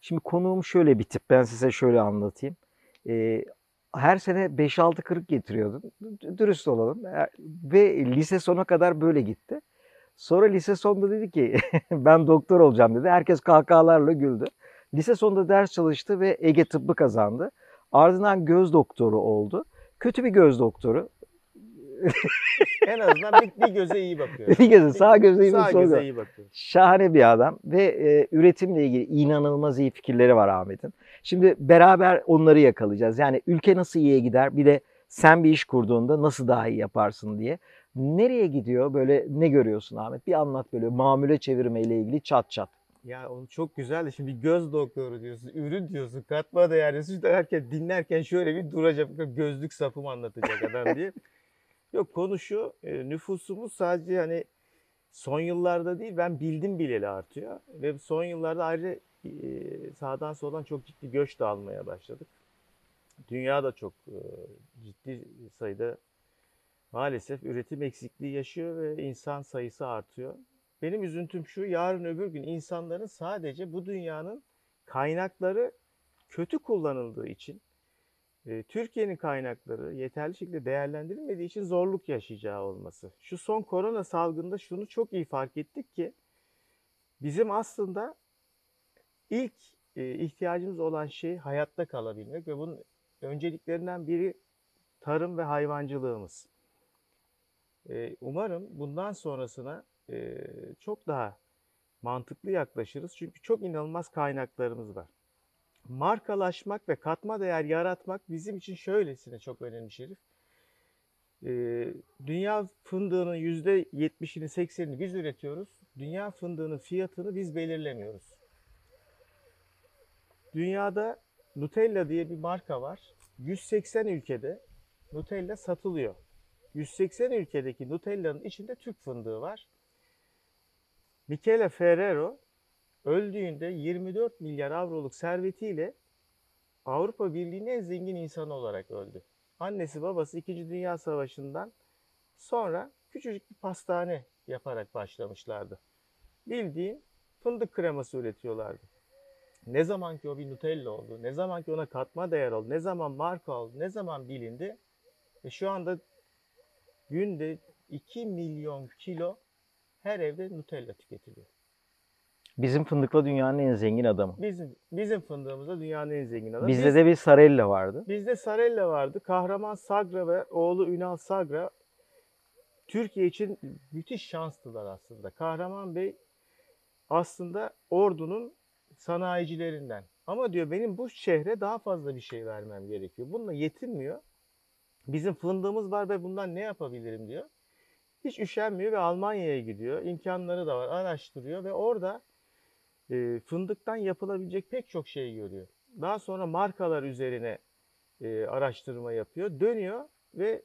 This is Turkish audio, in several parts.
Şimdi konuğum şöyle bir tip. Ben size şöyle anlatayım. Ee, her sene 5-6 kırık getiriyordum. Dürüst olalım. E, Ve lise sona kadar böyle gitti. Sonra lise sonunda dedi ki ben doktor olacağım dedi. Herkes kahkahalarla güldü. Lise sonunda ders çalıştı ve Ege tıbbı kazandı. Ardından göz doktoru oldu. Kötü bir göz doktoru. En azından bir, bir göze iyi bakıyor. Bir gözü sağ göze iyi, Sağ göze göze. iyi bakıyor. Şahane bir adam ve e, üretimle ilgili inanılmaz iyi fikirleri var Ahmet'in. Şimdi beraber onları yakalayacağız. Yani ülke nasıl iyiye gider bir de sen bir iş kurduğunda nasıl daha iyi yaparsın diye. Nereye gidiyor böyle ne görüyorsun Ahmet? Bir anlat böyle mamule çevirmeyle ilgili çat çat. Ya onu çok güzel de şimdi göz doktoru diyorsun, ürün diyorsun, katma değer diyorsun. İşte herkes dinlerken şöyle bir duracak, gözlük sapımı anlatacak adam diye. Yok konu şu, e, nüfusumuz sadece hani son yıllarda değil, ben bildim bileli artıyor. Ve son yıllarda ayrıca e, sağdan soldan çok ciddi göç de almaya başladık. Dünya da çok e, ciddi sayıda maalesef üretim eksikliği yaşıyor ve insan sayısı artıyor. Benim üzüntüm şu, yarın öbür gün insanların sadece bu dünyanın kaynakları kötü kullanıldığı için, Türkiye'nin kaynakları yeterli şekilde değerlendirilmediği için zorluk yaşayacağı olması. Şu son korona salgında şunu çok iyi fark ettik ki, bizim aslında ilk ihtiyacımız olan şey hayatta kalabilmek ve bunun önceliklerinden biri tarım ve hayvancılığımız. Umarım bundan sonrasına çok daha mantıklı yaklaşırız. Çünkü çok inanılmaz kaynaklarımız var. Markalaşmak ve katma değer yaratmak bizim için şöylesine çok önemli Şerif. E, dünya fındığının %70'ini 80'ini biz üretiyoruz. Dünya fındığının fiyatını biz belirlemiyoruz. Dünyada Nutella diye bir marka var. 180 ülkede Nutella satılıyor. 180 ülkedeki Nutella'nın içinde Türk fındığı var. Michele Ferrero öldüğünde 24 milyar avroluk servetiyle Avrupa Birliği'nin en zengin insanı olarak öldü. Annesi babası 2. Dünya Savaşı'ndan sonra küçücük bir pastane yaparak başlamışlardı. Bildiğin fındık kreması üretiyorlardı. Ne zaman ki o bir Nutella oldu, ne zaman ki ona katma değer oldu, ne zaman marka oldu, ne zaman bilindi ve şu anda günde 2 milyon kilo her evde Nutella tüketiliyor. Bizim fındıkla dünyanın en zengin adamı. Bizim bizim fındığımızda dünyanın en zengin adamı. Bizde Biz- de bir Sarella vardı. Bizde Sarella vardı. Kahraman Sagra ve oğlu Ünal Sagra Türkiye için müthiş şanstılar aslında. Kahraman Bey aslında ordunun sanayicilerinden. Ama diyor benim bu şehre daha fazla bir şey vermem gerekiyor. Bununla yetinmiyor. Bizim fındığımız var ve bundan ne yapabilirim diyor. Hiç üşenmiyor ve Almanya'ya gidiyor. İmkanları da var. Araştırıyor ve orada e, fındıktan yapılabilecek pek çok şey görüyor. Daha sonra markalar üzerine e, araştırma yapıyor. Dönüyor ve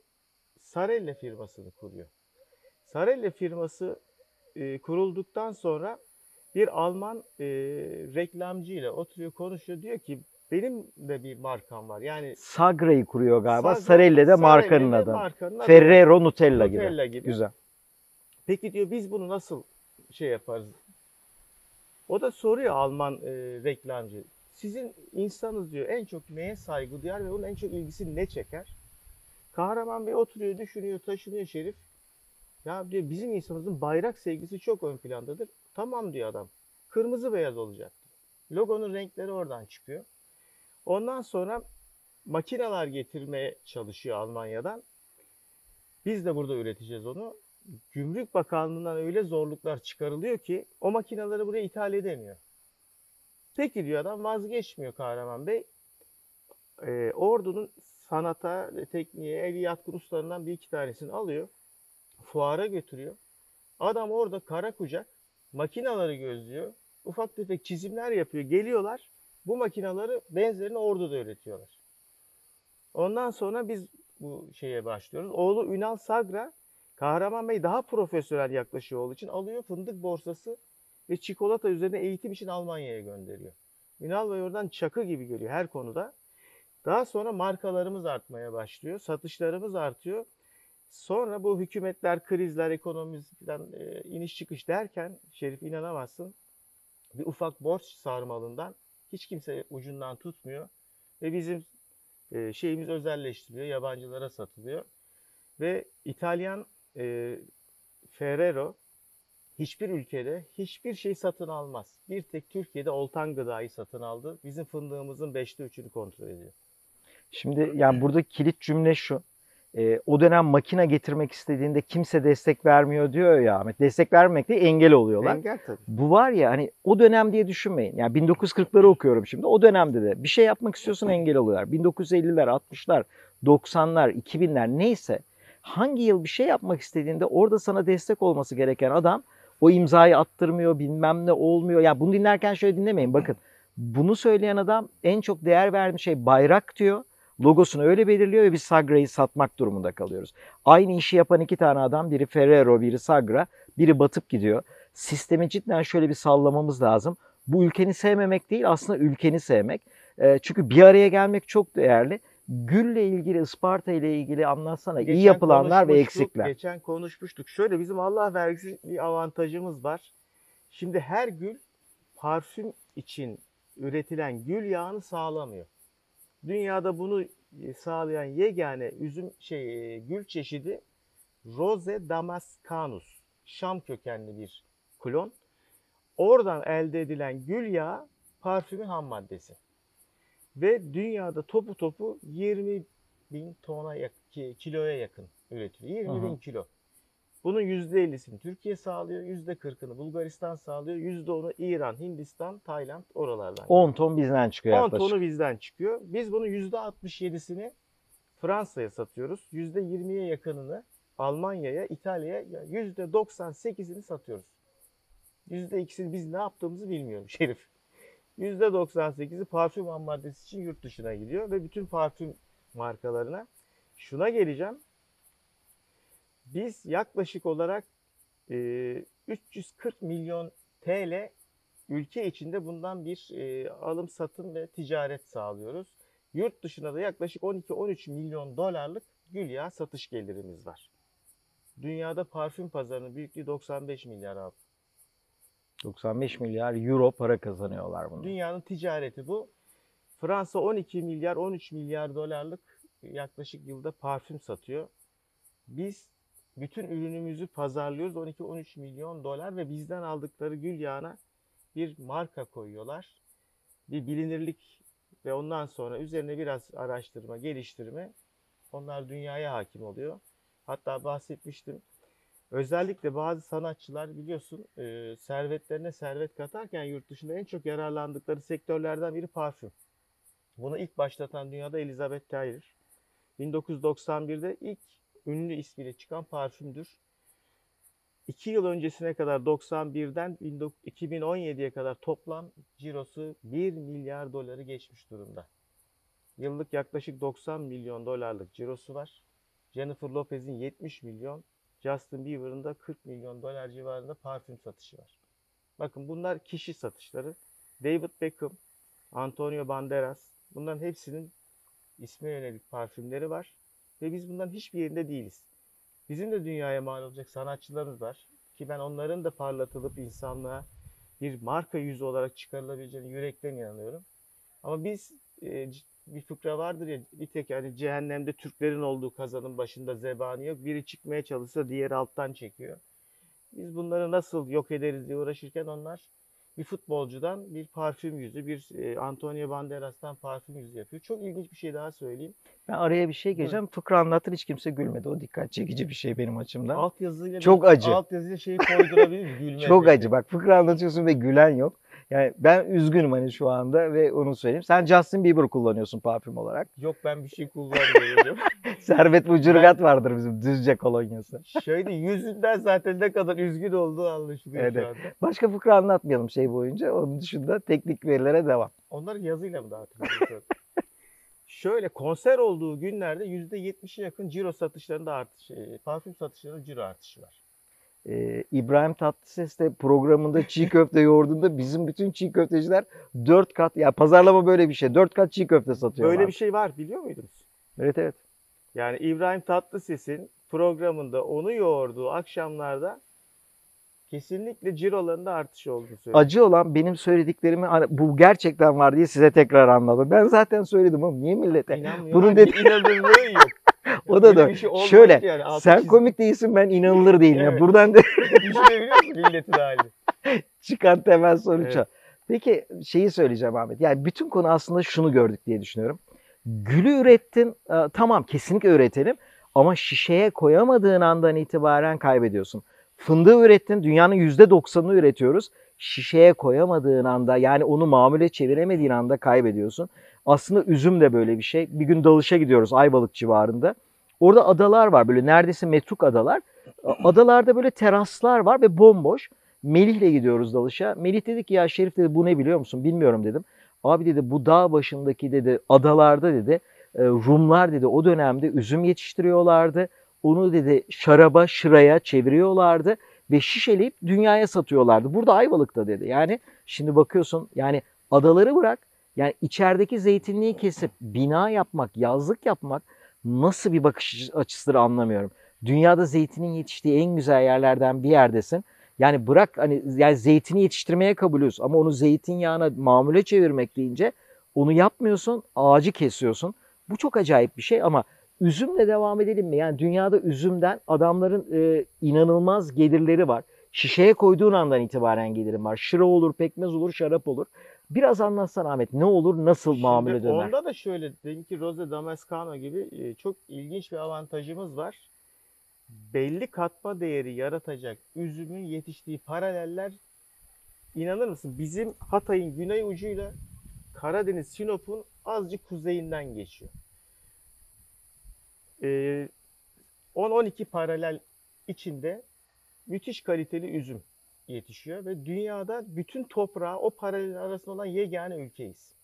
Sarella firmasını kuruyor. Sarella firması e, kurulduktan sonra bir Alman e, reklamcı ile oturuyor konuşuyor. Diyor ki benim de bir markam var. Yani Sagra'yı kuruyor galiba. Sagra- Sarella de markanın adamı. markanın. Ferrero Nutella, gibi. Nutella gibi. Güzel. Peki diyor biz bunu nasıl şey yaparız? O da soruyor Alman e, reklamcı. Sizin insanız diyor en çok neye saygı duyar ve onun en çok ilgisini ne çeker? Kahraman Bey oturuyor, düşünüyor, taşınıyor Şerif. Ya diyor bizim insanımızın bayrak sevgisi çok ön plandadır. Tamam diyor adam. Kırmızı beyaz olacak. Logonun renkleri oradan çıkıyor. Ondan sonra makineler getirmeye çalışıyor Almanya'dan. Biz de burada üreteceğiz onu. Gümrük Bakanlığı'ndan öyle zorluklar çıkarılıyor ki o makineleri buraya ithal edemiyor. Peki diyor adam vazgeçmiyor Kahraman Bey. Ee, ordunun sanata, tekniğe, el yatkın ustalarından bir iki tanesini alıyor. Fuara götürüyor. Adam orada kara kucak makinaları gözlüyor. Ufak tefek çizimler yapıyor. Geliyorlar. Bu makinaları benzerini orduda üretiyorlar. Ondan sonra biz bu şeye başlıyoruz. Oğlu Ünal Sagra Kahraman Bey daha profesyonel yaklaşıyor olduğu için alıyor fındık borsası ve çikolata üzerine eğitim için Almanya'ya gönderiyor. Ünal Bey oradan çakı gibi geliyor her konuda. Daha sonra markalarımız artmaya başlıyor. Satışlarımız artıyor. Sonra bu hükümetler, krizler, ekonomiden e, iniş çıkış derken Şerif inanamazsın bir ufak borç sarmalından Hiç kimse ucundan tutmuyor. Ve bizim e, şeyimiz özelleştiriliyor. Yabancılara satılıyor. Ve İtalyan e, Ferrero hiçbir ülkede hiçbir şey satın almaz. Bir tek Türkiye'de Oltan Gıda'yı satın aldı. Bizim fındığımızın 5'te 3'ünü kontrol ediyor. Şimdi yani burada kilit cümle şu. Ee, o dönem makine getirmek istediğinde kimse destek vermiyor diyor ya Ahmet. Destek vermemek de engel oluyorlar. Engel tabii. Bu var ya hani o dönem diye düşünmeyin. Yani 1940'ları okuyorum şimdi. O dönemde de bir şey yapmak istiyorsun engel oluyorlar. 1950'ler, 60'lar, 90'lar, 2000'ler neyse hangi yıl bir şey yapmak istediğinde orada sana destek olması gereken adam o imzayı attırmıyor, bilmem ne olmuyor. Ya bunu dinlerken şöyle dinlemeyin. Bakın bunu söyleyen adam en çok değer verdiğim şey bayrak diyor. Logosunu öyle belirliyor ve biz Sagra'yı satmak durumunda kalıyoruz. Aynı işi yapan iki tane adam, biri Ferrero, biri Sagra, biri batıp gidiyor. Sistemi cidden şöyle bir sallamamız lazım. Bu ülkeni sevmemek değil, aslında ülkeni sevmek. Çünkü bir araya gelmek çok değerli. Gül'le ilgili, Isparta ile ilgili anlatsana. iyi Geçen yapılanlar ve eksikler. Geçen konuşmuştuk. Şöyle bizim Allah vergisi bir avantajımız var. Şimdi her gül parfüm için üretilen gül yağını sağlamıyor. Dünyada bunu e, sağlayan yegane üzüm şey e, gül çeşidi Rose damascanus. Şam kökenli bir klon. Oradan elde edilen gül yağı parfümün ham maddesi. Ve dünyada topu topu 20 bin tona yak- ki- kiloya yakın üretiliyor. 20 bin kilo. Bunun %50'sini Türkiye sağlıyor, %40'ını Bulgaristan sağlıyor, %10'u İran, Hindistan, Tayland oralardan. 10 ton bizden çıkıyor 10 yaklaşık. tonu bizden çıkıyor. Biz bunun %67'sini Fransa'ya satıyoruz. %20'ye yakınını Almanya'ya, İtalya'ya, %98'ini satıyoruz. %2'sini biz ne yaptığımızı bilmiyorum Şerif. %98'i parfüm maddesi için yurt dışına gidiyor ve bütün parfüm markalarına. Şuna geleceğim. Biz yaklaşık olarak e, 340 milyon TL ülke içinde bundan bir e, alım satım ve ticaret sağlıyoruz. Yurt dışına da yaklaşık 12-13 milyon dolarlık gül yağı satış gelirimiz var. Dünyada parfüm pazarının büyüklüğü 95 milyar abi. 95 milyar euro para kazanıyorlar bundan. Dünyanın ticareti bu. Fransa 12 milyar 13 milyar dolarlık yaklaşık yılda parfüm satıyor. Biz bütün ürünümüzü pazarlıyoruz 12-13 milyon dolar ve bizden aldıkları gül yağına bir marka koyuyorlar. Bir bilinirlik ve ondan sonra üzerine biraz araştırma, geliştirme onlar dünyaya hakim oluyor. Hatta bahsetmiştim. Özellikle bazı sanatçılar biliyorsun e, servetlerine servet katarken yurt dışında en çok yararlandıkları sektörlerden biri parfüm. Bunu ilk başlatan dünyada Elizabeth Taylor. 1991'de ilk ünlü ismiyle çıkan parfümdür. 2 yıl öncesine kadar 91'den 2017'ye kadar toplam cirosu 1 milyar doları geçmiş durumda. Yıllık yaklaşık 90 milyon dolarlık cirosu var. Jennifer Lopez'in 70 milyon, Justin Bieber'ın da 40 milyon dolar civarında parfüm satışı var. Bakın bunlar kişi satışları. David Beckham, Antonio Banderas bunların hepsinin isme yönelik parfümleri var. Ve biz bunların hiçbir yerinde değiliz. Bizim de dünyaya mal olacak sanatçılarımız var. Ki ben onların da parlatılıp insanlığa bir marka yüzü olarak çıkarılabileceğine yürekten inanıyorum. Ama biz e, bir fıkra vardır ya bir tek hani cehennemde Türklerin olduğu kazanın başında zebani yok. Biri çıkmaya çalışsa diğeri alttan çekiyor. Biz bunları nasıl yok ederiz diye uğraşırken onlar bir futbolcudan bir parfüm yüzü, bir e, Antonio Banderas'tan parfüm yüzü yapıyor. Çok ilginç bir şey daha söyleyeyim. Ben araya bir şey gireceğim. Fıkra anlattın hiç kimse gülmedi. O dikkat çekici bir şey benim açımdan. Alt yazıyla Çok bir- acı. Alt yazıyla şeyi koydurabilir? Gülme Çok acı. Bak fıkra anlatıyorsun ve gülen yok. Yani ben üzgünüm hani şu anda ve onu söyleyeyim. Sen Justin Bieber kullanıyorsun parfüm olarak. Yok ben bir şey kullanmıyorum. Servet Bucurgat vardır bizim Düzce kolonyası. Şöyle yüzünden zaten ne kadar üzgün olduğu anlaşılıyor Evet. şu anda. Başka fıkra anlatmayalım şey boyunca. Onun dışında teknik verilere devam. Onları yazıyla mı dağıtıyorsunuz? Şöyle konser olduğu günlerde %70'e yakın ciro satışlarında artış, e, parfüm satışlarında ciro artışı var. Ee, İbrahim Tatlıses de programında çiğ köfte yoğurduğunda bizim bütün çiğ köfteciler 4 kat ya pazarlama böyle bir şey. 4 kat çiğ köfte satıyorlar. Böyle bir şey var biliyor muydunuz? Evet evet. Yani İbrahim Tatlıses'in programında onu yoğurduğu akşamlarda kesinlikle cirolarında artış olduğunu söylüyor. Acı olan benim söylediklerimi bu gerçekten var diye size tekrar anladım. Ben zaten söyledim ama niye millete? İnanmıyor. Bunun dedi- inanılmığı yok. O da da şey şöyle yani. Sen çizim. komik değilsin ben inanılır değilim. Evet. Buradan da Düşünebiliyor musun milletin halini? çıkan temel sonuç. Evet. Peki şeyi söyleyeceğim Ahmet. Yani bütün konu aslında şunu gördük diye düşünüyorum. Gülü ürettin. e, Tamam kesinlikle üretelim. Ama şişeye koyamadığın andan itibaren kaybediyorsun. Fındığı ürettin. Dünyanın %90'ını üretiyoruz. Şişeye koyamadığın anda yani onu mamule çeviremediğin anda kaybediyorsun. Aslında üzüm de böyle bir şey. Bir gün dalışa gidiyoruz Ayvalık civarında. Orada adalar var böyle neredeyse metruk adalar. Adalarda böyle teraslar var ve bomboş. Melih'le gidiyoruz dalışa. Melih dedi ki ya Şerif dedi bu ne biliyor musun? Bilmiyorum dedim. Abi dedi bu dağ başındaki dedi adalarda dedi e, Rumlar dedi o dönemde üzüm yetiştiriyorlardı. Onu dedi şaraba, şıraya çeviriyorlardı ve şişeleyip dünyaya satıyorlardı. Burada Ayvalık'ta dedi. Yani şimdi bakıyorsun yani adaları bırak. Yani içerideki zeytinliği kesip bina yapmak, yazlık yapmak nasıl bir bakış açısıdır anlamıyorum. Dünyada zeytinin yetiştiği en güzel yerlerden bir yerdesin. Yani bırak hani yani zeytini yetiştirmeye kabulüz ama onu zeytinyağına mamule çevirmek deyince onu yapmıyorsun, ağacı kesiyorsun. Bu çok acayip bir şey ama üzümle devam edelim mi? Yani dünyada üzümden adamların e, inanılmaz gelirleri var. Şişeye koyduğun andan itibaren gelirim var. Şıra olur, pekmez olur, şarap olur. Biraz anlatsan Ahmet ne olur, nasıl Şimdi mamule döner? Onda da şöyle dedim ki Rose Damascano gibi e, çok ilginç bir avantajımız var. Belli katma değeri yaratacak üzümün yetiştiği paraleller inanır mısın bizim Hatay'ın güney ucuyla Karadeniz Sinop'un azıcık kuzeyinden geçiyor. Ee, 10-12 paralel içinde müthiş kaliteli üzüm yetişiyor ve dünyada bütün toprağı o paralel arasında olan yegane ülkeyiz.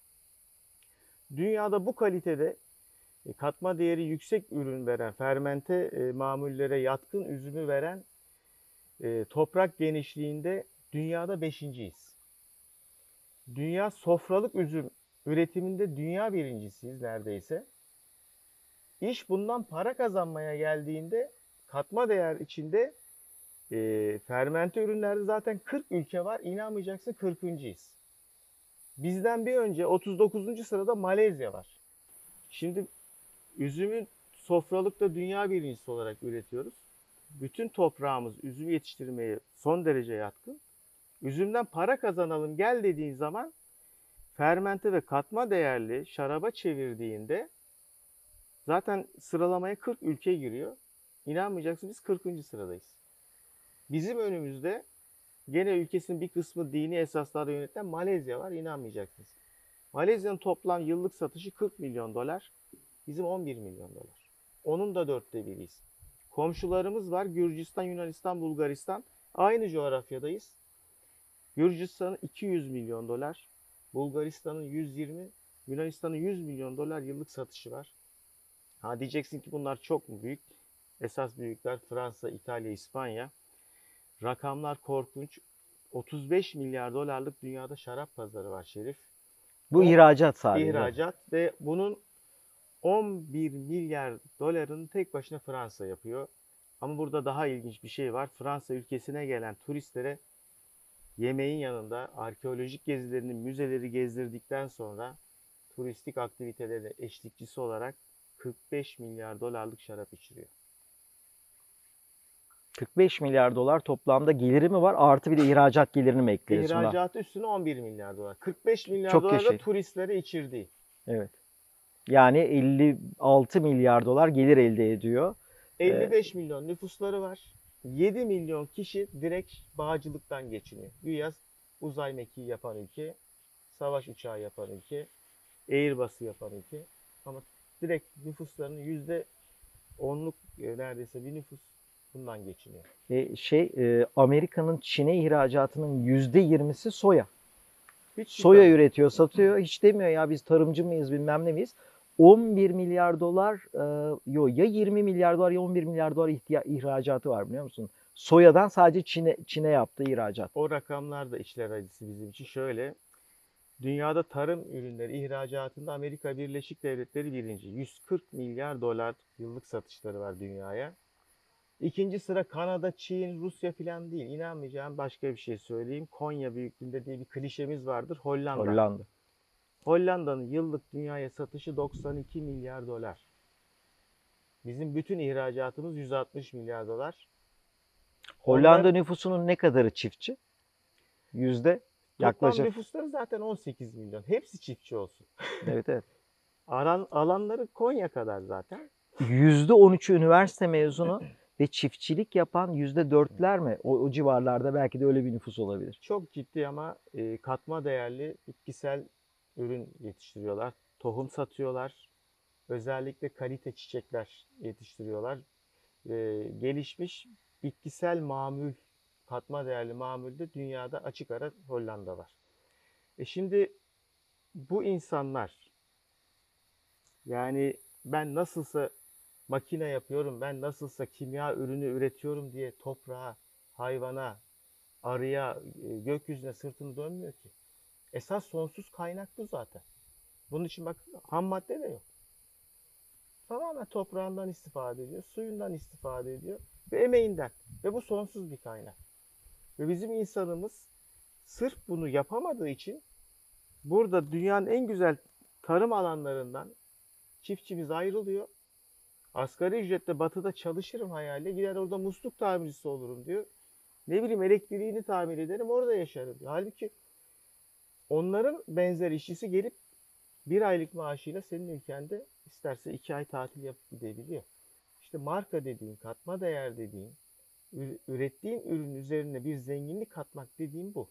Dünyada bu kalitede e, katma değeri yüksek ürün veren, fermente e, mamullere yatkın üzümü veren e, toprak genişliğinde dünyada beşinciyiz. Dünya sofralık üzüm üretiminde dünya birincisiyiz neredeyse. İş bundan para kazanmaya geldiğinde katma değer içinde e, fermente ürünlerde zaten 40 ülke var. İnanmayacaksın 40.yiz. Bizden bir önce 39. sırada Malezya var. Şimdi üzümün sofralıkta dünya birincisi olarak üretiyoruz. Bütün toprağımız üzüm yetiştirmeye son derece yatkın. Üzümden para kazanalım gel dediğin zaman fermente ve katma değerli şaraba çevirdiğinde zaten sıralamaya 40 ülke giriyor. İnanmayacaksın biz 40. sıradayız. Bizim önümüzde gene ülkesinin bir kısmı dini esaslarla yönetilen Malezya var. İnanmayacaksınız. Malezya'nın toplam yıllık satışı 40 milyon dolar. Bizim 11 milyon dolar. Onun da dörtte biriyiz. Komşularımız var. Gürcistan, Yunanistan, Bulgaristan. Aynı coğrafyadayız. Gürcistan'ın 200 milyon dolar. Bulgaristan'ın 120, Yunanistan'ın 100 milyon dolar yıllık satışı var. Ha diyeceksin ki bunlar çok mu büyük? Esas büyükler Fransa, İtalya, İspanya. Rakamlar korkunç. 35 milyar dolarlık dünyada şarap pazarı var Şerif. Bu O ihracat sadece. İhracat ve bunun 11 milyar dolarını tek başına Fransa yapıyor. Ama burada daha ilginç bir şey var. Fransa ülkesine gelen turistlere yemeğin yanında arkeolojik gezilerini, müzeleri gezdirdikten sonra turistik aktivitelere eşlikçisi olarak 45 milyar dolarlık şarap içiriyor. 45 milyar dolar toplamda geliri mi var? Artı bir de ihracat gelirini mi ekliyorsun? İhracatı üstüne 11 milyar dolar. 45 milyar Çok dolar da yaşa. turistlere içirdiği. Evet. Yani 56 milyar dolar gelir elde ediyor. 55 milyon nüfusları var. 7 milyon kişi direkt bağcılıktan geçiniyor. Güya uzay mekiği yapan ülke, savaş uçağı yapan ülke, Airbus'u yapan ülke. Ama direkt nüfuslarının yüzde onluk e, neredeyse bir nüfus bundan geçiniyor. E, şey e, Amerika'nın Çin'e ihracatının %20'si soya. Hiç Soya yok. üretiyor, satıyor. Hiç demiyor ya biz tarımcı mıyız bilmem ne miyiz. 11 milyar dolar e, yo ya 20 milyar dolar ya 11 milyar dolar ihtiya- ihracatı var biliyor musun? Soyadan sadece Çin'e Çin'e yaptığı ihracat. O rakamlar da işler acısı bizim için. Şöyle, dünyada tarım ürünleri ihracatında Amerika Birleşik Devletleri birinci. 140 milyar dolar yıllık satışları var dünyaya. İkinci sıra Kanada, Çin, Rusya falan değil. İnanmayacağım başka bir şey söyleyeyim. Konya büyüklüğünde diye bir klişemiz vardır. Hollanda. Hollanda. Hollanda'nın yıllık dünyaya satışı 92 milyar dolar. Bizim bütün ihracatımız 160 milyar dolar. Hollanda Onlar- nüfusunun ne kadarı çiftçi? Yüzde Toplam yaklaşık. nüfusları zaten 18 milyon. Hepsi çiftçi olsun. Evet evet. Aran, alanları Konya kadar zaten. Yüzde 13'ü üniversite mezunu ve çiftçilik yapan yüzde dörtler mi? O, o civarlarda belki de öyle bir nüfus olabilir. Çok ciddi ama e, katma değerli bitkisel ürün yetiştiriyorlar. Tohum satıyorlar. Özellikle kalite çiçekler yetiştiriyorlar. E, gelişmiş bitkisel mamül, katma değerli mamülde dünyada açık ara Hollanda var. E şimdi bu insanlar yani ben nasılsa makine yapıyorum, ben nasılsa kimya ürünü üretiyorum diye toprağa, hayvana, arıya, e, gökyüzüne sırtını dönmüyor ki. Esas sonsuz kaynak bu zaten. Bunun için bak ham madde de yok. Tamamen toprağından istifade ediyor, suyundan istifade ediyor ve emeğinden. Ve bu sonsuz bir kaynak. Ve bizim insanımız sırf bunu yapamadığı için burada dünyanın en güzel tarım alanlarından çiftçimiz ayrılıyor. Asgari ücretle batıda çalışırım hayaliyle gider orada musluk tamircisi olurum diyor. Ne bileyim elektriğini tamir ederim orada yaşarım diyor. Halbuki onların benzer işçisi gelip bir aylık maaşıyla senin ülkende isterse iki ay tatil yapıp gidebiliyor. İşte marka dediğin, katma değer dediğin, ür- ürettiğin ürün üzerine bir zenginlik katmak dediğim bu.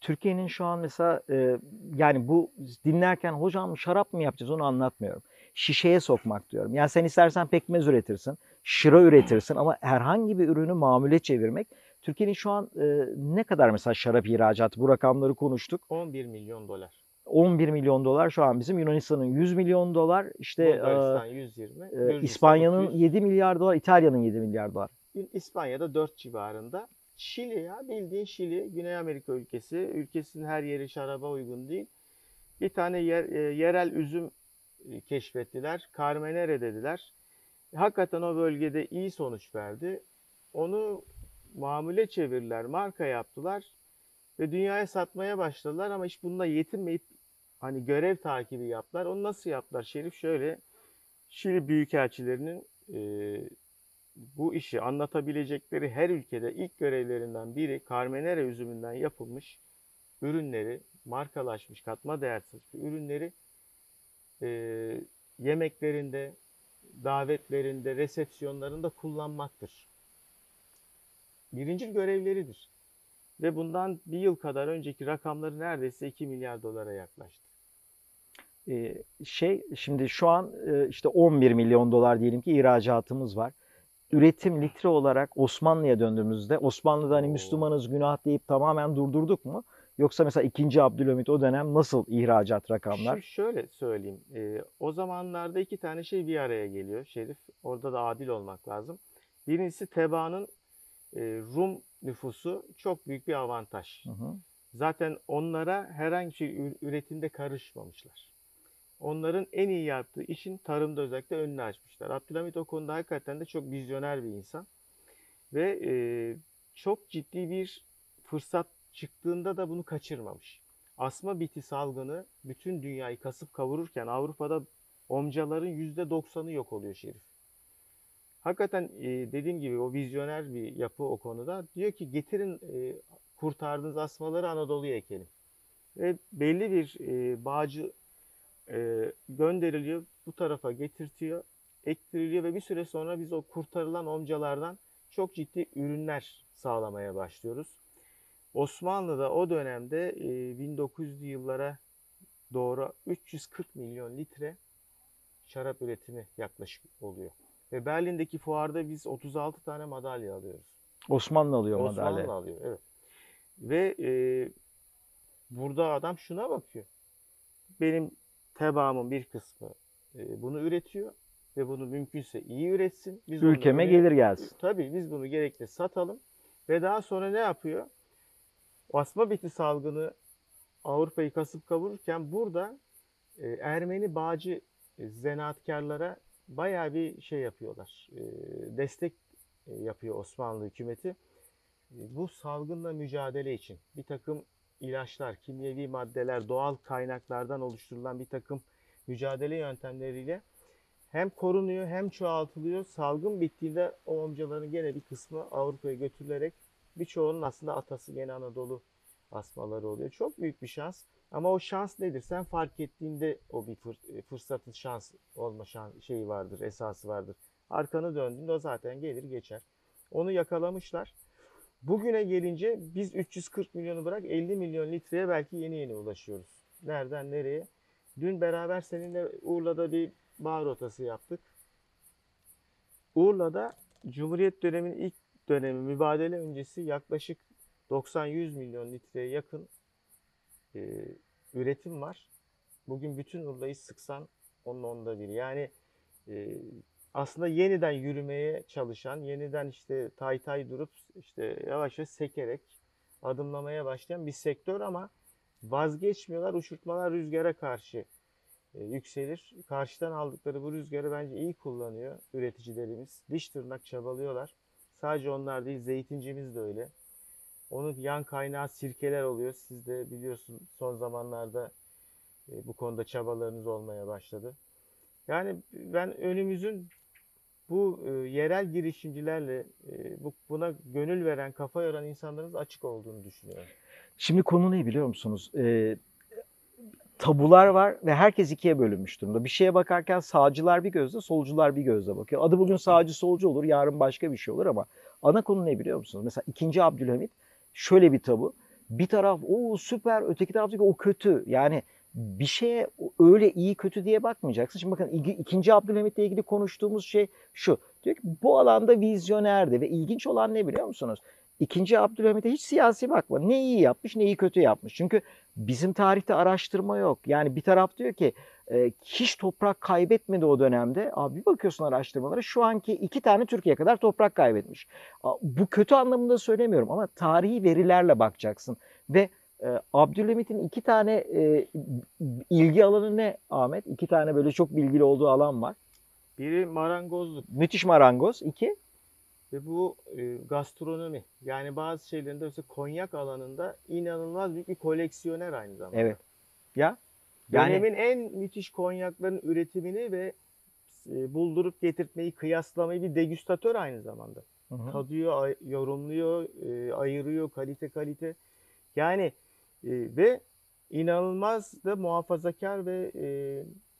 Türkiye'nin şu an mesela e, yani bu dinlerken hocam şarap mı yapacağız onu anlatmıyorum. Şişeye sokmak diyorum. Yani sen istersen pekmez üretirsin, şıra üretirsin ama herhangi bir ürünü mamule çevirmek. Türkiye'nin şu an e, ne kadar mesela şarap ihracatı bu rakamları konuştuk. 11 milyon dolar. 11 milyon dolar şu an bizim Yunanistan'ın 100 milyon dolar işte e, Bulgaristan 120, e, İspanya'nın 200. 7 milyar dolar, İtalya'nın 7 milyar dolar. İspanya'da 4 civarında. Şili ya bildiğin Şili, Güney Amerika ülkesi. Ülkesinin her yeri şaraba uygun değil. Bir tane yer, e, yerel üzüm keşfettiler. Carmenere dediler. Hakikaten o bölgede iyi sonuç verdi. Onu mamule çevirdiler, marka yaptılar ve dünyaya satmaya başladılar ama iş bununla yetinmeyip hani görev takibi yaptılar. Onu nasıl yaptılar Şerif? Şöyle Şili büyükelçilerinin e, bu işi anlatabilecekleri her ülkede ilk görevlerinden biri Carmenere üzümünden yapılmış ürünleri, markalaşmış, katma değersiz ürünleri e, yemeklerinde, davetlerinde, resepsiyonlarında kullanmaktır. Birinci görevleridir. Ve bundan bir yıl kadar önceki rakamları neredeyse 2 milyar dolara yaklaştı. Ee, şey şimdi şu an e, işte 11 milyon dolar diyelim ki ihracatımız var. Üretim litre olarak Osmanlı'ya döndüğümüzde Osmanlı'da hani Oo. Müslümanız günah deyip tamamen durdurduk mu? Yoksa mesela 2. Abdülhamit o dönem nasıl ihracat rakamlar? Şu şöyle söyleyeyim. e, o zamanlarda iki tane şey bir araya geliyor Şerif. Orada da adil olmak lazım. Birincisi tebaanın e, Rum nüfusu çok büyük bir avantaj. Hı hı. Zaten onlara herhangi bir şey üretimde karışmamışlar. Onların en iyi yaptığı işin tarımda özellikle önünü açmışlar. Abdülhamit o konuda hakikaten de çok vizyoner bir insan. Ve e, çok ciddi bir fırsat çıktığında da bunu kaçırmamış. Asma biti salgını bütün dünyayı kasıp kavururken Avrupa'da omcaların %90'ı yok oluyor Şerif. Hakikaten e, dediğim gibi o vizyoner bir yapı o konuda. Diyor ki getirin e, kurtardığınız asmaları Anadolu'ya ekelim. Ve belli bir e, bağcı gönderiliyor, bu tarafa getirtiyor, ektiriliyor ve bir süre sonra biz o kurtarılan omcalardan çok ciddi ürünler sağlamaya başlıyoruz. Osmanlı'da o dönemde e, 1900'lü yıllara doğru 340 milyon litre şarap üretimi yaklaşık oluyor. Ve Berlin'deki fuarda biz 36 tane madalya alıyoruz. Osmanlı alıyor Osmanlı madalya. alıyor, evet. Ve e, burada adam şuna bakıyor. Benim tebaamın bir kısmı e, bunu üretiyor ve bunu mümkünse iyi üretsin. Biz Ülkeme oraya- gelir gelsin. Tabii biz bunu gerekli satalım ve daha sonra ne yapıyor? Basma biti salgını Avrupa'yı kasıp kavururken burada e, Ermeni bağcı e, zanaatkarlara bayağı bir şey yapıyorlar. E, destek e, yapıyor Osmanlı hükümeti. E, Bu salgınla mücadele için bir takım ilaçlar, kimyevi maddeler, doğal kaynaklardan oluşturulan bir takım mücadele yöntemleriyle hem korunuyor hem çoğaltılıyor. Salgın bittiğinde o amcaların gene bir kısmı Avrupa'ya götürülerek birçoğunun aslında atası gene Anadolu asmaları oluyor. Çok büyük bir şans. Ama o şans nedir? Sen fark ettiğinde o bir fır- e, fırsatın şans olma şan, şeyi vardır, esası vardır. Arkanı döndüğünde o zaten gelir geçer. Onu yakalamışlar. Bugüne gelince biz 340 milyonu bırak 50 milyon litreye belki yeni yeni ulaşıyoruz. Nereden nereye? Dün beraber seninle Urla'da bir bağ rotası yaptık. Urla'da Cumhuriyet döneminin ilk dönemi mübadele öncesi yaklaşık 90-100 milyon litreye yakın e, üretim var. Bugün bütün Urla'yı sıksan onun onda biri. Yani e, aslında yeniden yürümeye çalışan, yeniden işte tay tay durup işte yavaş yavaş sekerek adımlamaya başlayan bir sektör ama vazgeçmiyorlar. Uçurtmalar rüzgara karşı e, yükselir. Karşıdan aldıkları bu rüzgarı bence iyi kullanıyor üreticilerimiz. Diş tırnak çabalıyorlar. Sadece onlar değil, zeytincimiz de öyle. Onun yan kaynağı sirkeler oluyor. Siz de biliyorsun son zamanlarda e, bu konuda çabalarınız olmaya başladı. Yani ben önümüzün bu e, yerel girişimcilerle e, bu, buna gönül veren, kafa yoran insanların açık olduğunu düşünüyorum. Şimdi konu ne biliyor musunuz? Ee, tabular var ve herkes ikiye bölünmüş durumda. Bir şeye bakarken sağcılar bir gözle, solcular bir gözle bakıyor. Adı bugün sağcı solcu olur, yarın başka bir şey olur ama ana konu ne biliyor musunuz? Mesela 2. Abdülhamit şöyle bir tabu. Bir taraf o süper, öteki taraf o kötü. Yani bir şeye öyle iyi kötü diye bakmayacaksın. Şimdi bakın 2. Abdülhamit'le ilgili konuştuğumuz şey şu. Diyor ki bu alanda vizyonerdi ve ilginç olan ne biliyor musunuz? İkinci Abdülhamit'e hiç siyasi bakma. Ne iyi yapmış ne iyi kötü yapmış. Çünkü bizim tarihte araştırma yok. Yani bir taraf diyor ki e, hiç toprak kaybetmedi o dönemde. Abi bir bakıyorsun araştırmalara şu anki iki tane Türkiye kadar toprak kaybetmiş. Bu kötü anlamında söylemiyorum ama tarihi verilerle bakacaksın. Ve e, Abdülhamit'in iki tane e, ilgi alanı ne Ahmet? İki tane böyle çok bilgili olduğu alan var. Biri marangozluk Müthiş marangoz. İki, ve bu e, gastronomi. Yani bazı şeylerinde mesela konyak alanında inanılmaz büyük bir koleksiyoner aynı zamanda. evet. Ya yani Dönemin en müthiş konyakların üretimini ve e, buldurup getirtmeyi, kıyaslamayı bir degüstatör aynı zamanda. Hı hı. Tadıyor, ay- yorumluyor, e, ayırıyor kalite kalite. Yani e, ve inanılmaz da muhafazakar ve e,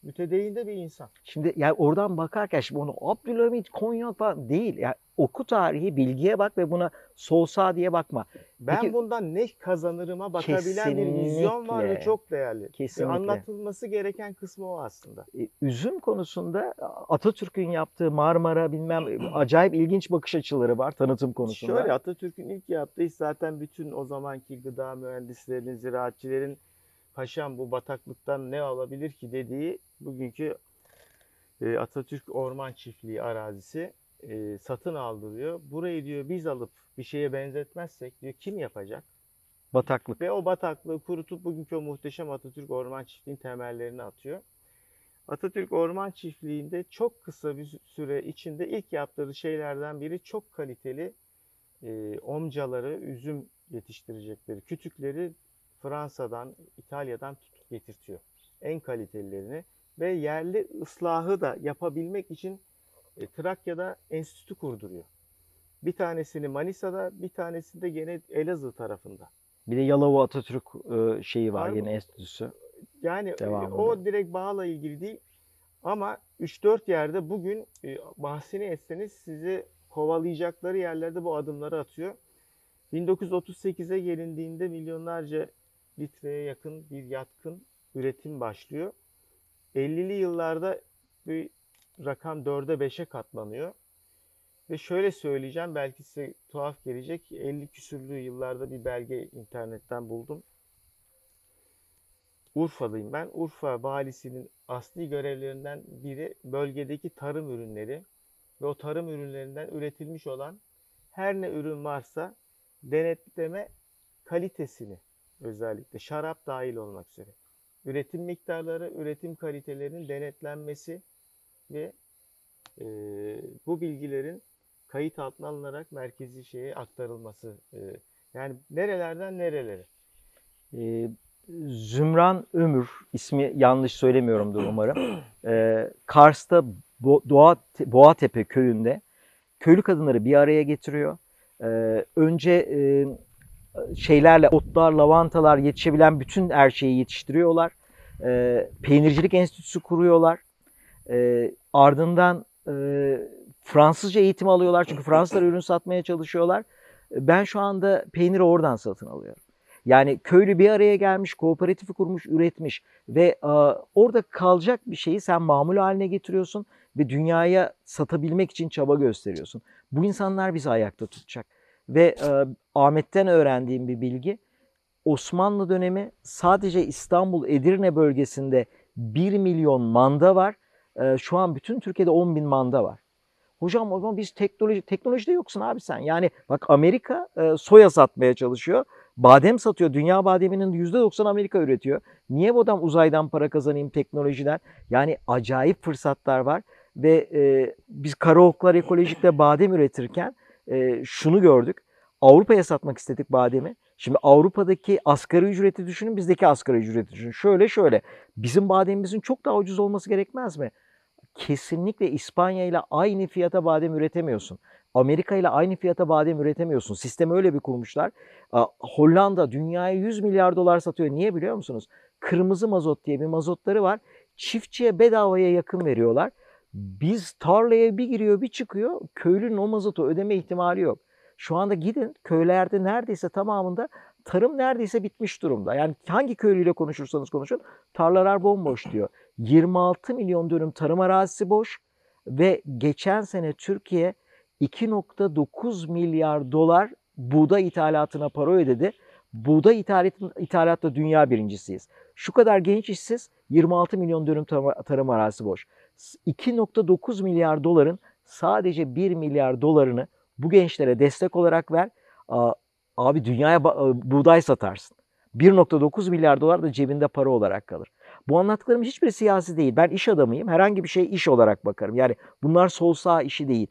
mütedeyyin de bir insan. Şimdi yani oradan bakarken şimdi onu Abdülhamit, Konyak falan değil. Yani oku tarihi, bilgiye bak ve buna sol sağ diye bakma. Ben Peki- bundan ne kazanırıma bakabilen bir vizyon var ve çok değerli. Ve Kesinlikle. anlatılması gereken kısmı o aslında. E, Üzüm konusunda Atatürk'ün yaptığı Marmara bilmem acayip ilginç bakış açıları var tanıtım konusunda. Şöyle Atatürk'ün ilk yaptığı zaten bütün o zamanki gıda mühendislerinin, ziraatçilerin paşam bu bataklıktan ne alabilir ki dediği bugünkü e, Atatürk Orman Çiftliği arazisi e, satın aldırıyor. Burayı diyor biz alıp bir şeye benzetmezsek diyor kim yapacak? Bataklık. Ve o bataklığı kurutup bugünkü o muhteşem Atatürk Orman Çiftliği'nin temellerini atıyor. Atatürk Orman Çiftliği'nde çok kısa bir süre içinde ilk yaptığı şeylerden biri çok kaliteli e, omcaları, üzüm yetiştirecekleri kütükleri Fransa'dan, İtalya'dan tutup getirtiyor. En kalitelilerini ve yerli ıslahı da yapabilmek için e, Trakya'da enstitü kurduruyor. Bir tanesini Manisa'da, bir tanesini de gene Elazığ tarafında. Bir de Yalova Atatürk e, şeyi var Var yine enstitüsü. Yani e, Devamında. o direkt bağla ilgili değil ama 3-4 yerde bugün e, bahsini etseniz sizi kovalayacakları yerlerde bu adımları atıyor. 1938'e gelindiğinde milyonlarca litreye yakın bir yatkın üretim başlıyor. 50'li yıllarda bir rakam 4'e 5'e katlanıyor. Ve şöyle söyleyeceğim belki size tuhaf gelecek. 50 küsürlü yıllarda bir belge internetten buldum. Urfa'dayım ben. Urfa valisinin asli görevlerinden biri bölgedeki tarım ürünleri ve o tarım ürünlerinden üretilmiş olan her ne ürün varsa denetleme kalitesini özellikle şarap dahil olmak üzere. Üretim miktarları, üretim kalitelerinin denetlenmesi ve e, bu bilgilerin kayıt altına alınarak merkezi şeye aktarılması. e, yani nerelerden nerelere? Ee, Zümran Ömür, ismi yanlış söylemiyorumdur umarım. Ee, Kars'ta Bo- Doğa, Boğatepe köyünde köylü kadınları bir araya getiriyor. Ee, önce e, şeylerle, otlar, lavantalar yetişebilen bütün her şeyi yetiştiriyorlar. Ee, peynircilik enstitüsü kuruyorlar. Ee, ardından e, Fransızca eğitim alıyorlar çünkü Fransızlar ürün satmaya çalışıyorlar. Ben şu anda peyniri oradan satın alıyorum. Yani köylü bir araya gelmiş, kooperatifi kurmuş, üretmiş ve e, orada kalacak bir şeyi sen mamul haline getiriyorsun ve dünyaya satabilmek için çaba gösteriyorsun. Bu insanlar bizi ayakta tutacak. Ve e, Ahmet'ten öğrendiğim bir bilgi, Osmanlı dönemi sadece İstanbul, Edirne bölgesinde 1 milyon manda var. E, şu an bütün Türkiye'de 10 bin manda var. Hocam o zaman biz teknoloji, teknolojide yoksun abi sen. Yani bak Amerika e, soya satmaya çalışıyor. Badem satıyor. Dünya bademinin %90 Amerika üretiyor. Niye bu adam uzaydan para kazanayım teknolojiden? Yani acayip fırsatlar var. Ve e, biz Karaoklar Ekolojik'te badem üretirken e, şunu gördük. Avrupa'ya satmak istedik bademi. Şimdi Avrupa'daki asgari ücreti düşünün, bizdeki asgari ücreti düşünün. Şöyle şöyle. Bizim bademimizin çok daha ucuz olması gerekmez mi? Kesinlikle İspanya ile aynı fiyata badem üretemiyorsun. Amerika ile aynı fiyata badem üretemiyorsun. Sistemi öyle bir kurmuşlar. Hollanda dünyaya 100 milyar dolar satıyor. Niye biliyor musunuz? Kırmızı mazot diye bir mazotları var. Çiftçiye bedavaya yakın veriyorlar. Biz tarlaya bir giriyor bir çıkıyor. Köylünün o mazotu ödeme ihtimali yok. Şu anda gidin köylerde neredeyse tamamında tarım neredeyse bitmiş durumda. Yani hangi köylüyle konuşursanız konuşun tarlalar bomboş diyor. 26 milyon dönüm tarım arazisi boş ve geçen sene Türkiye 2.9 milyar dolar buğday ithalatına para ödedi. Buğday ithalat, ithalatta dünya birincisiyiz. Şu kadar genç işsiz 26 milyon dönüm tarım, tarım arazisi boş. 2.9 milyar doların sadece 1 milyar dolarını bu gençlere destek olarak ver. Abi dünyaya ba- buğday satarsın. 1.9 milyar dolar da cebinde para olarak kalır. Bu anlattıklarım hiçbiri siyasi değil. Ben iş adamıyım. Herhangi bir şey iş olarak bakarım. Yani bunlar sol sağ işi değil.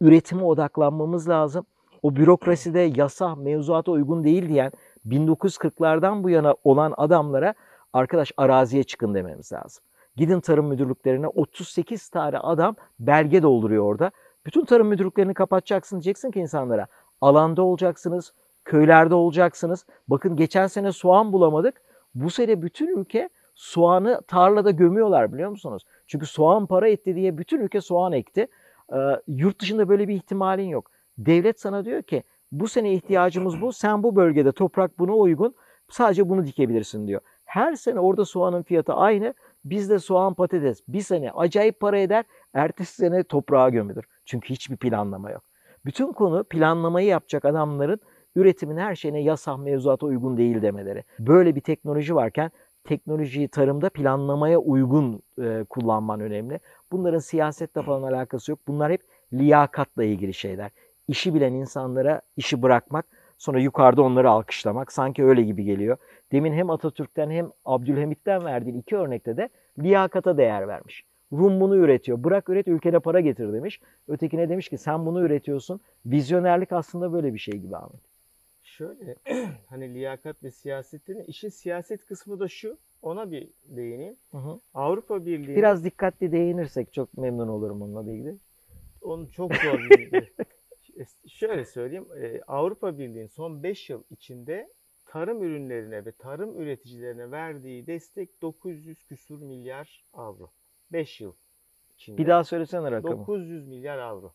Üretime odaklanmamız lazım. O bürokraside yasa, mevzuata uygun değil diyen 1940'lardan bu yana olan adamlara arkadaş araziye çıkın dememiz lazım. Gidin tarım müdürlüklerine 38 tane adam belge dolduruyor orada. Bütün tarım müdürlüklerini kapatacaksın diyeceksin ki insanlara alanda olacaksınız, köylerde olacaksınız. Bakın geçen sene soğan bulamadık. Bu sene bütün ülke soğanı tarlada gömüyorlar biliyor musunuz? Çünkü soğan para etti diye bütün ülke soğan ekti. Ee, yurt dışında böyle bir ihtimalin yok. Devlet sana diyor ki bu sene ihtiyacımız bu. Sen bu bölgede toprak buna uygun. Sadece bunu dikebilirsin diyor. Her sene orada soğanın fiyatı aynı. Bizde soğan patates bir sene acayip para eder. Ertesi sene toprağa gömülür. Çünkü hiçbir planlama yok. Bütün konu planlamayı yapacak adamların üretimin her şeyine yasa mevzuata uygun değil demeleri. Böyle bir teknoloji varken teknolojiyi tarımda planlamaya uygun e, kullanman önemli. Bunların siyasetle falan alakası yok. Bunlar hep liyakatla ilgili şeyler. İşi bilen insanlara işi bırakmak, sonra yukarıda onları alkışlamak sanki öyle gibi geliyor. Demin hem Atatürk'ten hem Abdülhamit'ten verdiğin iki örnekte de liyakata değer vermiş. Rum bunu üretiyor. Bırak üret ülkene para getir demiş. Ötekine demiş ki sen bunu üretiyorsun. Vizyonerlik aslında böyle bir şey gibi Ahmet. Şöyle hani liyakat ve siyasetin işin siyaset kısmı da şu. Ona bir değineyim. Hı hı. Avrupa Birliği Biraz dikkatli değinirsek çok memnun olurum onunla ilgili. onun çok zor bir Şöyle söyleyeyim. e, Avrupa Birliği'nin son 5 yıl içinde tarım ürünlerine ve tarım üreticilerine verdiği destek 900 küsur milyar avro. 5 yıl içinde. Bir daha söylesene rakamı. 900 milyar avro.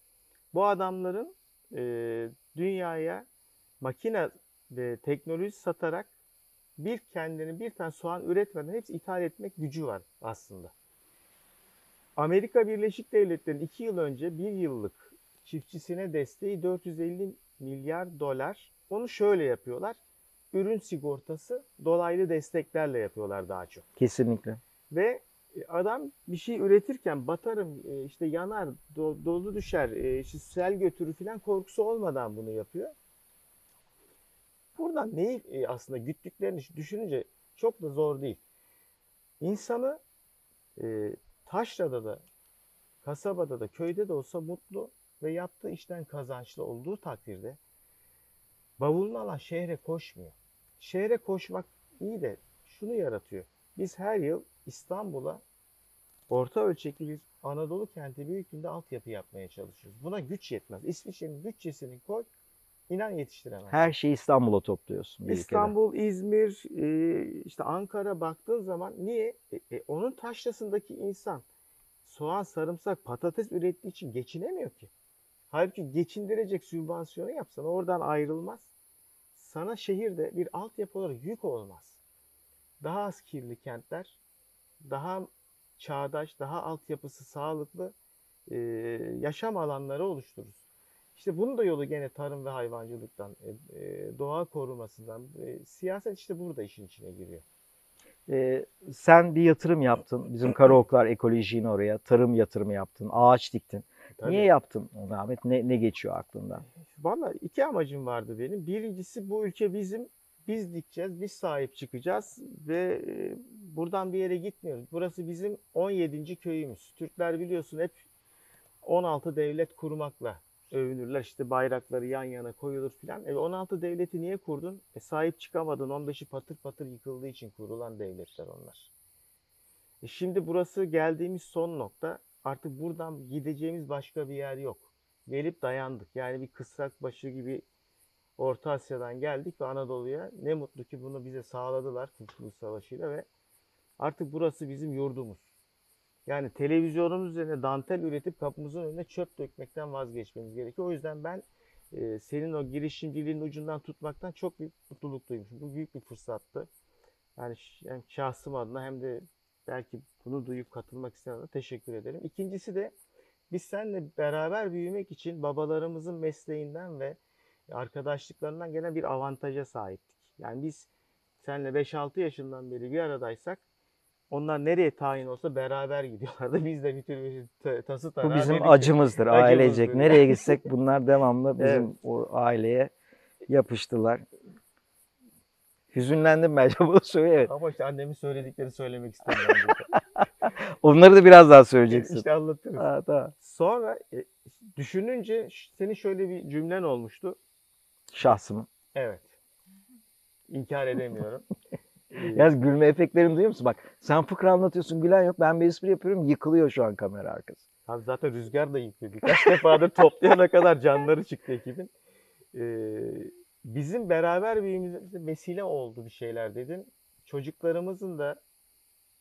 Bu adamların e, dünyaya makine ve teknoloji satarak bir kendini bir tane soğan üretmeden hepsi ithal etmek gücü var aslında. Amerika Birleşik Devletleri'nin 2 yıl önce bir yıllık çiftçisine desteği 450 milyar dolar. Onu şöyle yapıyorlar. Ürün sigortası dolaylı desteklerle yapıyorlar daha çok. Kesinlikle. Ve adam bir şey üretirken batarım, e, işte yanar, do- dolu düşer, e, işte sel götürür falan korkusu olmadan bunu yapıyor. Buradan neyi e, aslında güttüklerini düşününce çok da zor değil. İnsanı e, taşrada da, kasabada da, köyde de olsa mutlu ve yaptığı işten kazançlı olduğu takdirde bavulunu alan şehre koşmuyor. Şehre koşmak iyi de şunu yaratıyor. Biz her yıl İstanbul'a orta ölçekli bir Anadolu kenti büyüklüğünde altyapı yapmaya çalışıyoruz. Buna güç yetmez. İsviçre'nin bütçesini koy, inan yetiştiremez. Her şeyi İstanbul'a topluyorsun. bir ülkede. İstanbul, İzmir, e, işte Ankara baktığın zaman niye? E, e, onun taşrasındaki insan soğan, sarımsak, patates ürettiği için geçinemiyor ki. Halbuki geçindirecek sübvansiyonu yapsan oradan ayrılmaz. Sana şehirde bir altyapı olarak yük olmaz. Daha az kirli kentler, daha çağdaş, daha altyapısı sağlıklı e, yaşam alanları oluştururuz. İşte bunun da yolu gene tarım ve hayvancılıktan, e, e, doğa korumasından, e, siyaset işte burada işin içine giriyor. Ee, sen bir yatırım yaptın. Bizim Karaoklar ekolojiğini oraya. Tarım yatırımı yaptın. Ağaç diktin. Tabii. Niye yaptın Ahmet? Ne, ne geçiyor aklından? Valla iki amacım vardı benim. Birincisi bu ülke bizim. Biz dikeceğiz, biz sahip çıkacağız ve e, buradan bir yere gitmiyoruz. Burası bizim 17. köyümüz. Türkler biliyorsun hep 16 devlet kurmakla övünürler. İşte bayrakları yan yana koyulur filan. E 16 devleti niye kurdun? E sahip çıkamadın. 15'i patır patır yıkıldığı için kurulan devletler onlar. E şimdi burası geldiğimiz son nokta. Artık buradan gideceğimiz başka bir yer yok. Gelip dayandık. Yani bir kısrak başı gibi Orta Asya'dan geldik ve Anadolu'ya. Ne mutlu ki bunu bize sağladılar Kurtuluş Savaşı'yla ve artık burası bizim yurdumuz. Yani televizyonumuz üzerine dantel üretip kapımızın önüne çöp dökmekten vazgeçmemiz gerekiyor. O yüzden ben e, senin o girişimciliğin ucundan tutmaktan çok büyük mutluluk duymuşum. Bu büyük bir fırsattı. Yani hem şahsım adına hem de belki bunu duyup katılmak isteyenlere teşekkür ederim. İkincisi de biz seninle beraber büyümek için babalarımızın mesleğinden ve arkadaşlıklarından gelen bir avantaja sahiptik. Yani biz seninle 5-6 yaşından beri bir aradaysak onlar nereye tayin olsa beraber gidiyorlardı. Biz de bir tür ta- tası Bu tarağı bizim dedik ki, acımızdır, ailecek. Nereye gitsek bunlar devamlı bizim Evet. o aileye yapıştılar. Hüzünlendim bence bunu söyle. Evet. Ama işte annemin söyledikleri söylemek istemiyorum. Onları da biraz daha söyleyeceksin. işte anlatırız. Ha, tamam. Sonra e, düşününce senin şöyle bir cümlen olmuştu. Şahsımı. Evet. İnkar edemiyorum. Ee, Yalnız gülme efektlerini duyuyor musun? Bak sen fıkra anlatıyorsun gülen yok. Ben bir espri yapıyorum yıkılıyor şu an kamera arkası. Abi zaten rüzgar da yıkıyor. Birkaç defadır toplayana kadar canları çıktı ekibin. Ee, bizim beraber büyümemize vesile oldu bir şeyler dedin. Çocuklarımızın da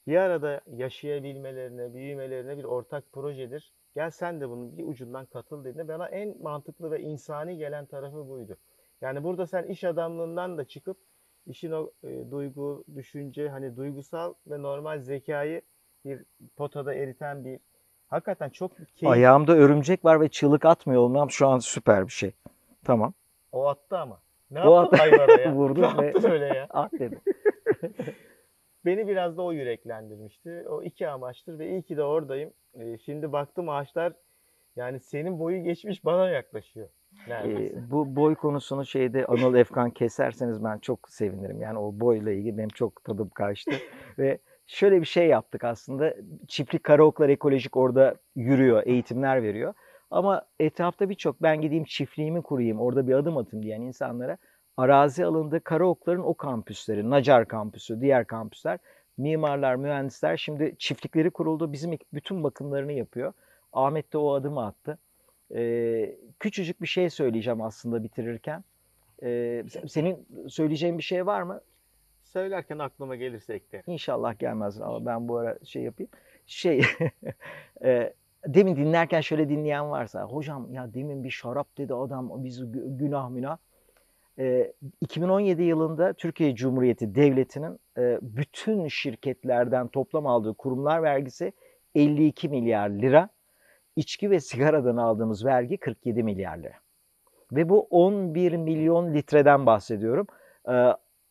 bir arada yaşayabilmelerine, büyümelerine bir ortak projedir. Gel sen de bunun bir ucundan katıl dediğinde bana en mantıklı ve insani gelen tarafı buydu. Yani burada sen iş adamlığından da çıkıp işin o e, duygu, düşünce, hani duygusal ve normal zekayı bir potada eriten bir hakikaten çok keyifli. Ayağımda örümcek var ve çığlık atmıyor olmam şu an süper bir şey. Tamam. O attı ama. Ne O yaptın attı. hayvana ya? Vurdu ne ve- yaptın öyle ya? At dedi. Beni biraz da o yüreklendirmişti. O iki amaçtır ve iyi ki de oradayım. Ee, şimdi baktım ağaçlar yani senin boyu geçmiş bana yaklaşıyor. Neredeyse. Ee, bu boy konusunu şeyde Anıl Efkan keserseniz ben çok sevinirim. Yani o boyla ilgili benim çok tadım kaçtı. Ve şöyle bir şey yaptık aslında. Çiftlik Karaoklar Ekolojik orada yürüyor, eğitimler veriyor. Ama etrafta birçok ben gideyim çiftliğimi kurayım, orada bir adım atayım diyen insanlara arazi alındı. Karaokların o kampüsleri, Nacar kampüsü, diğer kampüsler, mimarlar, mühendisler şimdi çiftlikleri kuruldu. Bizim bütün bakımlarını yapıyor. Ahmet de o adımı attı. Ee, küçücük bir şey söyleyeceğim aslında bitirirken. Ee, senin söyleyeceğin bir şey var mı? Söylerken aklıma gelirse ekle. İnşallah gelmez ama ben bu ara şey yapayım. Şey, e, demin dinlerken şöyle dinleyen varsa, hocam ya demin bir şarap dedi adam, biz gü- günah münah. E, 2017 yılında Türkiye Cumhuriyeti Devleti'nin e, bütün şirketlerden toplam aldığı kurumlar vergisi 52 milyar lira. İçki ve sigaradan aldığımız vergi 47 milyar lira. Ve bu 11 milyon litreden bahsediyorum. E,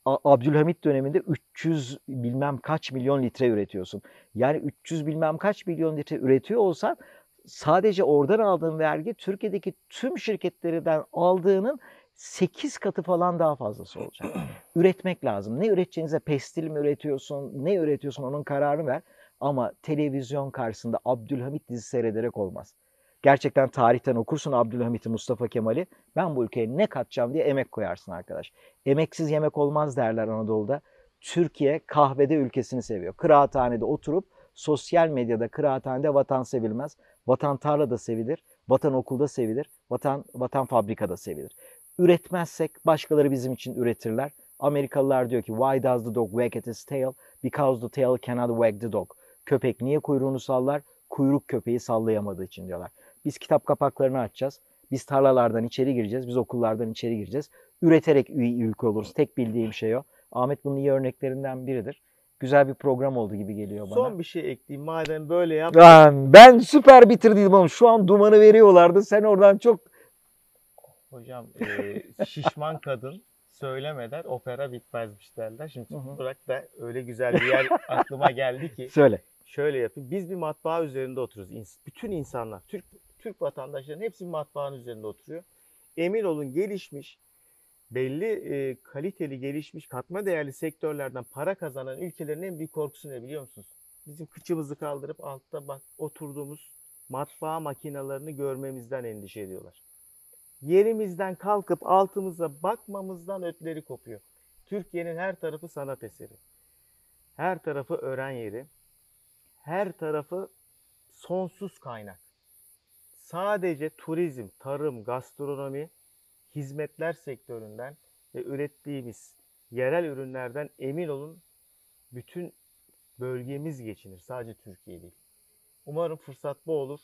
A- Abdülhamit döneminde 300 bilmem kaç milyon litre üretiyorsun. Yani 300 bilmem kaç milyon litre üretiyor olsan sadece oradan aldığın vergi Türkiye'deki tüm şirketlerden aldığının 8 katı falan daha fazlası olacak. Üretmek lazım. Ne üreteceğinize pestil mi üretiyorsun, ne üretiyorsun onun kararını ver. Ama televizyon karşısında Abdülhamit dizisi seyrederek olmaz. Gerçekten tarihten okursun Abdülhamit'i, Mustafa Kemal'i. Ben bu ülkeye ne katacağım diye emek koyarsın arkadaş. Emeksiz yemek olmaz derler Anadolu'da. Türkiye kahvede ülkesini seviyor. Kıraathanede oturup sosyal medyada kıraathanede vatan sevilmez. Vatan tarlada sevilir, vatan okulda sevilir, vatan vatan fabrikada sevilir. Üretmezsek başkaları bizim için üretirler. Amerikalılar diyor ki why does the dog wag at his tail? Because the tail cannot wag the dog. Köpek niye kuyruğunu sallar? Kuyruk köpeği sallayamadığı için diyorlar. Biz kitap kapaklarını açacağız. Biz tarlalardan içeri gireceğiz. Biz okullardan içeri gireceğiz. Üreterek iyi ülke oluruz. Tek bildiğim şey o. Ahmet bunun iyi örneklerinden biridir. Güzel bir program oldu gibi geliyor bana. Son bir şey ekleyeyim. Madem böyle yap. Lan ben süper bitirdiydim ama şu an dumanı veriyorlardı. Sen oradan çok Hocam e, şişman kadın söylemeden opera bitmezmiş derler. Şimdi bırak da öyle güzel bir yer aklıma geldi ki. söyle. Şöyle yapayım. Biz bir matbaa üzerinde oturuyoruz. Bütün insanlar, Türk Türk vatandaşların hepsi matbaanın üzerinde oturuyor. Emin olun gelişmiş, belli e, kaliteli gelişmiş, katma değerli sektörlerden para kazanan ülkelerin en büyük korkusu ne biliyor musunuz? Bizim kıçımızı kaldırıp altta bak oturduğumuz matbaa makinalarını görmemizden endişe ediyorlar. Yerimizden kalkıp altımıza bakmamızdan ötleri kopuyor. Türkiye'nin her tarafı sanat eseri. Her tarafı öğren yeri her tarafı sonsuz kaynak. Sadece turizm, tarım, gastronomi, hizmetler sektöründen ve ürettiğimiz yerel ürünlerden emin olun bütün bölgemiz geçinir. Sadece Türkiye değil. Umarım fırsat bu olur.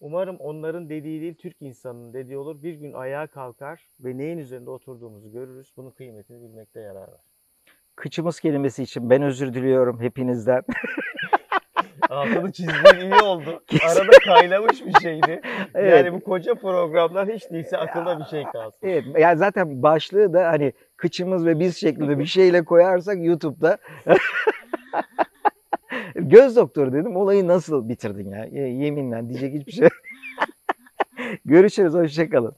Umarım onların dediği değil, Türk insanının dediği olur. Bir gün ayağa kalkar ve neyin üzerinde oturduğumuzu görürüz. Bunun kıymetini bilmekte yarar var. Kıçımız kelimesi için ben özür diliyorum hepinizden. Altını çizdiğin iyi oldu. Arada kaynamış bir şeydi. Evet. Yani bu koca programlar hiç değilse akılda bir şey kalsın. Evet, yani zaten başlığı da hani kıçımız ve biz şeklinde bir şeyle koyarsak YouTube'da göz doktoru dedim. Olayı nasıl bitirdin ya? Ye- Yeminle diyecek hiçbir şey. Görüşürüz. Hoşçakalın.